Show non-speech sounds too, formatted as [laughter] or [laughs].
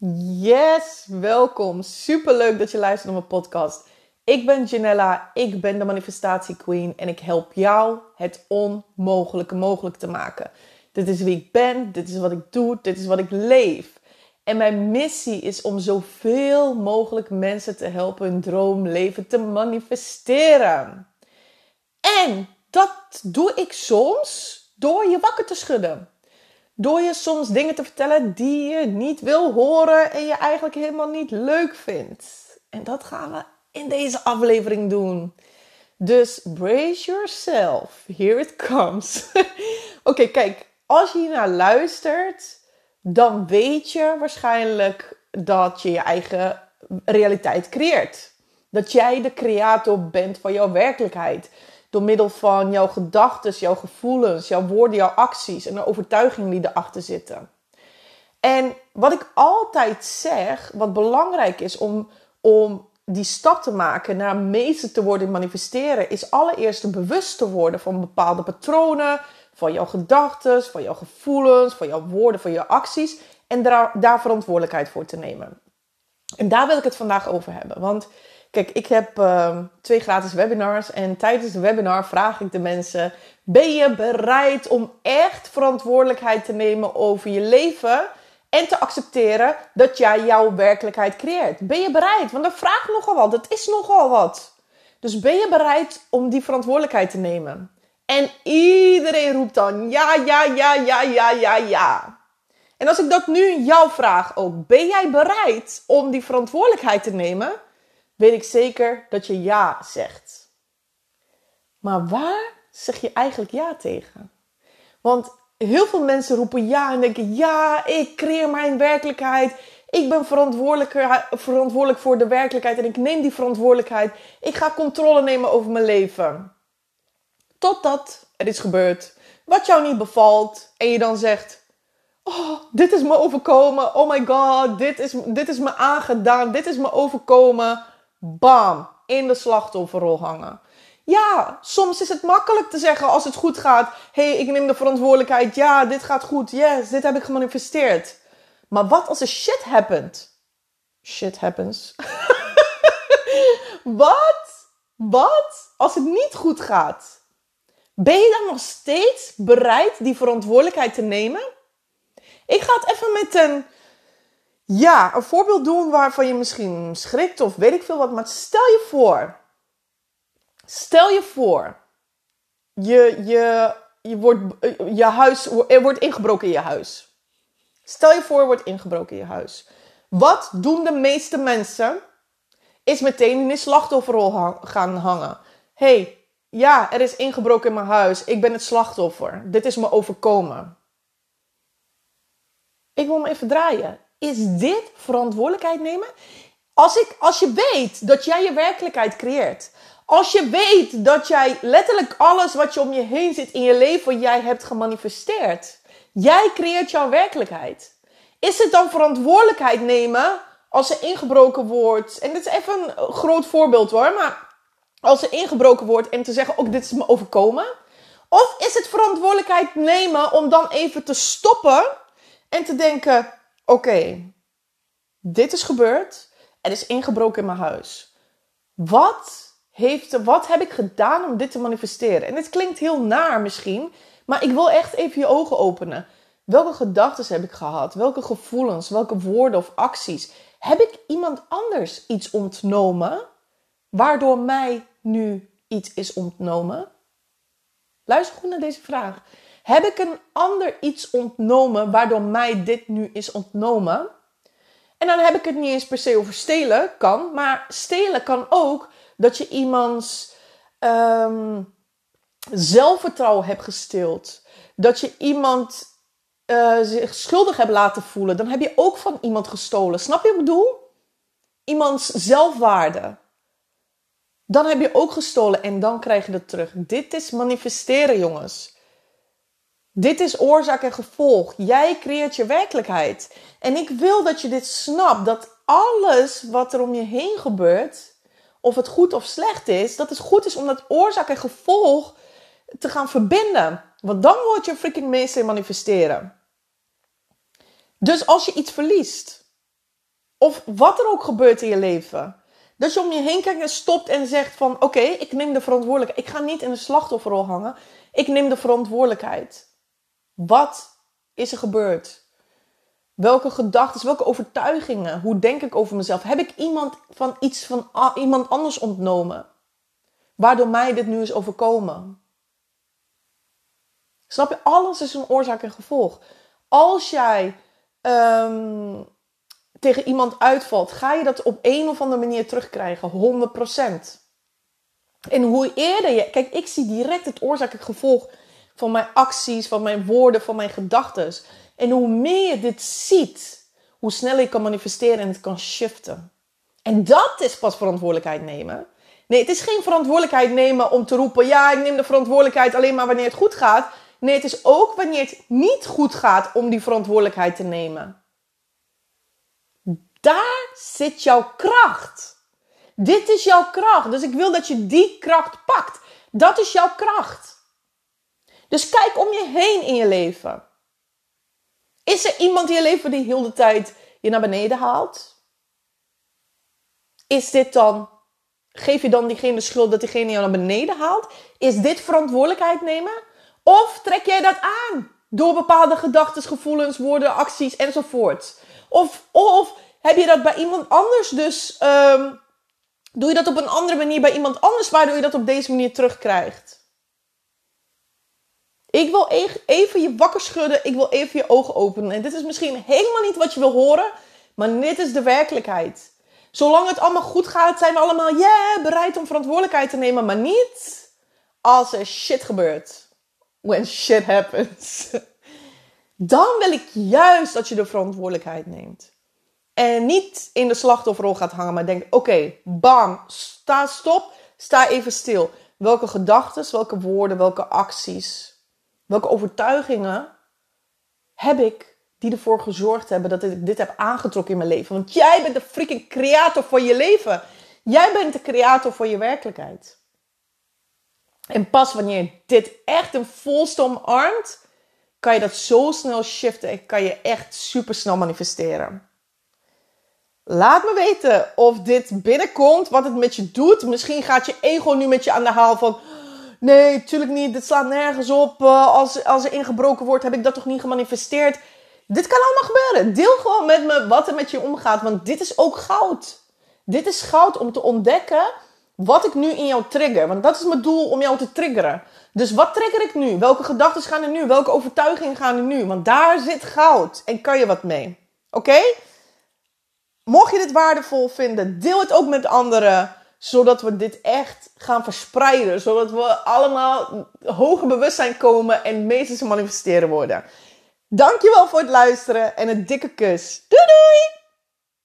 Yes, welkom. Super leuk dat je luistert naar mijn podcast. Ik ben Janella, ik ben de Manifestatie Queen en ik help jou het onmogelijke mogelijk te maken. Dit is wie ik ben, dit is wat ik doe, dit is wat ik leef. En mijn missie is om zoveel mogelijk mensen te helpen hun droomleven te manifesteren. En dat doe ik soms door je wakker te schudden. Door je soms dingen te vertellen die je niet wil horen en je eigenlijk helemaal niet leuk vindt. En dat gaan we in deze aflevering doen. Dus brace yourself. Here it comes. [laughs] Oké, kijk. Als je naar luistert, dan weet je waarschijnlijk dat je je eigen realiteit creëert. Dat jij de creator bent van jouw werkelijkheid. Door middel van jouw gedachten, jouw gevoelens, jouw woorden, jouw acties en de overtuigingen die erachter zitten. En wat ik altijd zeg, wat belangrijk is om, om die stap te maken naar meester te worden in manifesteren, is allereerst bewust te worden van bepaalde patronen, van jouw gedachten, van jouw gevoelens, van jouw woorden, van jouw acties en daar, daar verantwoordelijkheid voor te nemen. En daar wil ik het vandaag over hebben. Want Kijk, ik heb uh, twee gratis webinars en tijdens de webinar vraag ik de mensen: ben je bereid om echt verantwoordelijkheid te nemen over je leven en te accepteren dat jij jouw werkelijkheid creëert? Ben je bereid? Want dat vraagt nogal wat. Dat is nogal wat. Dus ben je bereid om die verantwoordelijkheid te nemen? En iedereen roept dan ja, ja, ja, ja, ja, ja, ja. En als ik dat nu jou vraag ook, ben jij bereid om die verantwoordelijkheid te nemen? weet ik zeker dat je ja zegt. Maar waar zeg je eigenlijk ja tegen? Want heel veel mensen roepen ja en denken: ja, ik creëer mijn werkelijkheid. Ik ben verantwoordelijk, verantwoordelijk voor de werkelijkheid en ik neem die verantwoordelijkheid. Ik ga controle nemen over mijn leven. Totdat er iets gebeurt wat jou niet bevalt en je dan zegt: Oh, dit is me overkomen. Oh my god, dit is, dit is me aangedaan. Dit is me overkomen bam, in de slachtofferrol hangen. Ja, soms is het makkelijk te zeggen als het goed gaat. hey, ik neem de verantwoordelijkheid. Ja, dit gaat goed. Yes, dit heb ik gemanifesteerd. Maar wat als er shit happens? Shit happens. [laughs] wat? Wat als het niet goed gaat? Ben je dan nog steeds bereid die verantwoordelijkheid te nemen? Ik ga het even met een ja, een voorbeeld doen waarvan je misschien schrikt of weet ik veel wat. Maar stel je voor. Stel je voor. Je, je, je, wordt, je huis, er wordt ingebroken in je huis. Stel je voor, er wordt ingebroken in je huis. Wat doen de meeste mensen? Is meteen in de slachtofferrol gaan hangen. hey, ja, er is ingebroken in mijn huis. Ik ben het slachtoffer. Dit is me overkomen. Ik wil hem even draaien. Is dit verantwoordelijkheid nemen? Als, ik, als je weet dat jij je werkelijkheid creëert. Als je weet dat jij letterlijk alles wat je om je heen zit in je leven, jij hebt gemanifesteerd. Jij creëert jouw werkelijkheid. Is het dan verantwoordelijkheid nemen als er ingebroken wordt? En dit is even een groot voorbeeld hoor, maar als er ingebroken wordt en te zeggen, ook dit is me overkomen. Of is het verantwoordelijkheid nemen om dan even te stoppen en te denken, oké, dit is gebeurd. Er is ingebroken in mijn huis. Wat, heeft, wat heb ik gedaan om dit te manifesteren? En het klinkt heel naar misschien, maar ik wil echt even je ogen openen. Welke gedachten heb ik gehad? Welke gevoelens? Welke woorden of acties? Heb ik iemand anders iets ontnomen, waardoor mij nu iets is ontnomen? Luister goed naar deze vraag. Heb ik een ander iets ontnomen waardoor mij dit nu is ontnomen? En dan heb ik het niet eens per se over stelen, kan. Maar stelen kan ook dat je iemands um, zelfvertrouwen hebt gesteeld. Dat je iemand uh, zich schuldig hebt laten voelen. Dan heb je ook van iemand gestolen. Snap je wat ik bedoel? Iemands zelfwaarde. Dan heb je ook gestolen en dan krijg je het terug. Dit is manifesteren, jongens. Dit is oorzaak en gevolg. Jij creëert je werkelijkheid. En ik wil dat je dit snapt. Dat alles wat er om je heen gebeurt, of het goed of slecht is, dat het goed is om dat oorzaak en gevolg te gaan verbinden. Want dan word je freaking meester manifesteren. Dus als je iets verliest, Of wat er ook gebeurt in je leven. Dat je om je heen kijkt en stopt en zegt van oké, ik neem de verantwoordelijkheid. Ik ga niet in de slachtofferrol hangen. Ik neem de verantwoordelijkheid. Wat is er gebeurd? Welke gedachten, welke overtuigingen? Hoe denk ik over mezelf? Heb ik iemand van iets van iemand anders ontnomen? Waardoor mij dit nu is overkomen? Snap je? Alles is een oorzaak en gevolg. Als jij um, tegen iemand uitvalt, ga je dat op een of andere manier terugkrijgen. 100%. En hoe eerder je. Kijk, ik zie direct het oorzaak en gevolg van mijn acties, van mijn woorden, van mijn gedachten. En hoe meer je dit ziet, hoe sneller je kan manifesteren en het kan shiften. En dat is pas verantwoordelijkheid nemen. Nee, het is geen verantwoordelijkheid nemen om te roepen: ja, ik neem de verantwoordelijkheid alleen maar wanneer het goed gaat. Nee, het is ook wanneer het niet goed gaat om die verantwoordelijkheid te nemen. Daar zit jouw kracht. Dit is jouw kracht. Dus ik wil dat je die kracht pakt. Dat is jouw kracht. Dus kijk om je heen in je leven. Is er iemand in je leven die heel de tijd je naar beneden haalt? Is dit dan, geef je dan diegene de schuld dat diegene jou naar beneden haalt? Is dit verantwoordelijkheid nemen? Of trek jij dat aan door bepaalde gedachten, gevoelens, woorden, acties enzovoort? Of, of heb je dat bij iemand anders dus, um, doe je dat op een andere manier bij iemand anders, waardoor je dat op deze manier terugkrijgt? Ik wil e- even je wakker schudden. Ik wil even je ogen openen. En dit is misschien helemaal niet wat je wil horen. Maar dit is de werkelijkheid. Zolang het allemaal goed gaat, zijn we allemaal yeah, bereid om verantwoordelijkheid te nemen. Maar niet als er shit gebeurt. When shit happens. [laughs] Dan wil ik juist dat je de verantwoordelijkheid neemt. En niet in de slachtofferrol gaat hangen, maar denk: oké, bam, sta stop, sta even stil. Welke gedachten, welke woorden, welke acties Welke overtuigingen heb ik die ervoor gezorgd hebben dat ik dit heb aangetrokken in mijn leven? Want jij bent de freaking creator van je leven. Jij bent de creator van je werkelijkheid. En pas wanneer je dit echt een volste omarmt, kan je dat zo snel shiften en kan je echt super snel manifesteren. Laat me weten of dit binnenkomt, wat het met je doet. Misschien gaat je ego nu met je aan de haal van Nee, tuurlijk niet. Dit slaat nergens op. Uh, als, als er ingebroken wordt, heb ik dat toch niet gemanifesteerd. Dit kan allemaal gebeuren. Deel gewoon met me wat er met je omgaat. Want dit is ook goud. Dit is goud om te ontdekken wat ik nu in jou trigger. Want dat is mijn doel om jou te triggeren. Dus wat trigger ik nu? Welke gedachten gaan er nu? Welke overtuigingen gaan er nu? Want daar zit goud. En kan je wat mee. Oké? Mocht je dit waardevol vinden, deel het ook met anderen zodat we dit echt gaan verspreiden. Zodat we allemaal hoger bewustzijn komen en meesters manifesteren worden. Dankjewel voor het luisteren en een dikke kus. Doei doei!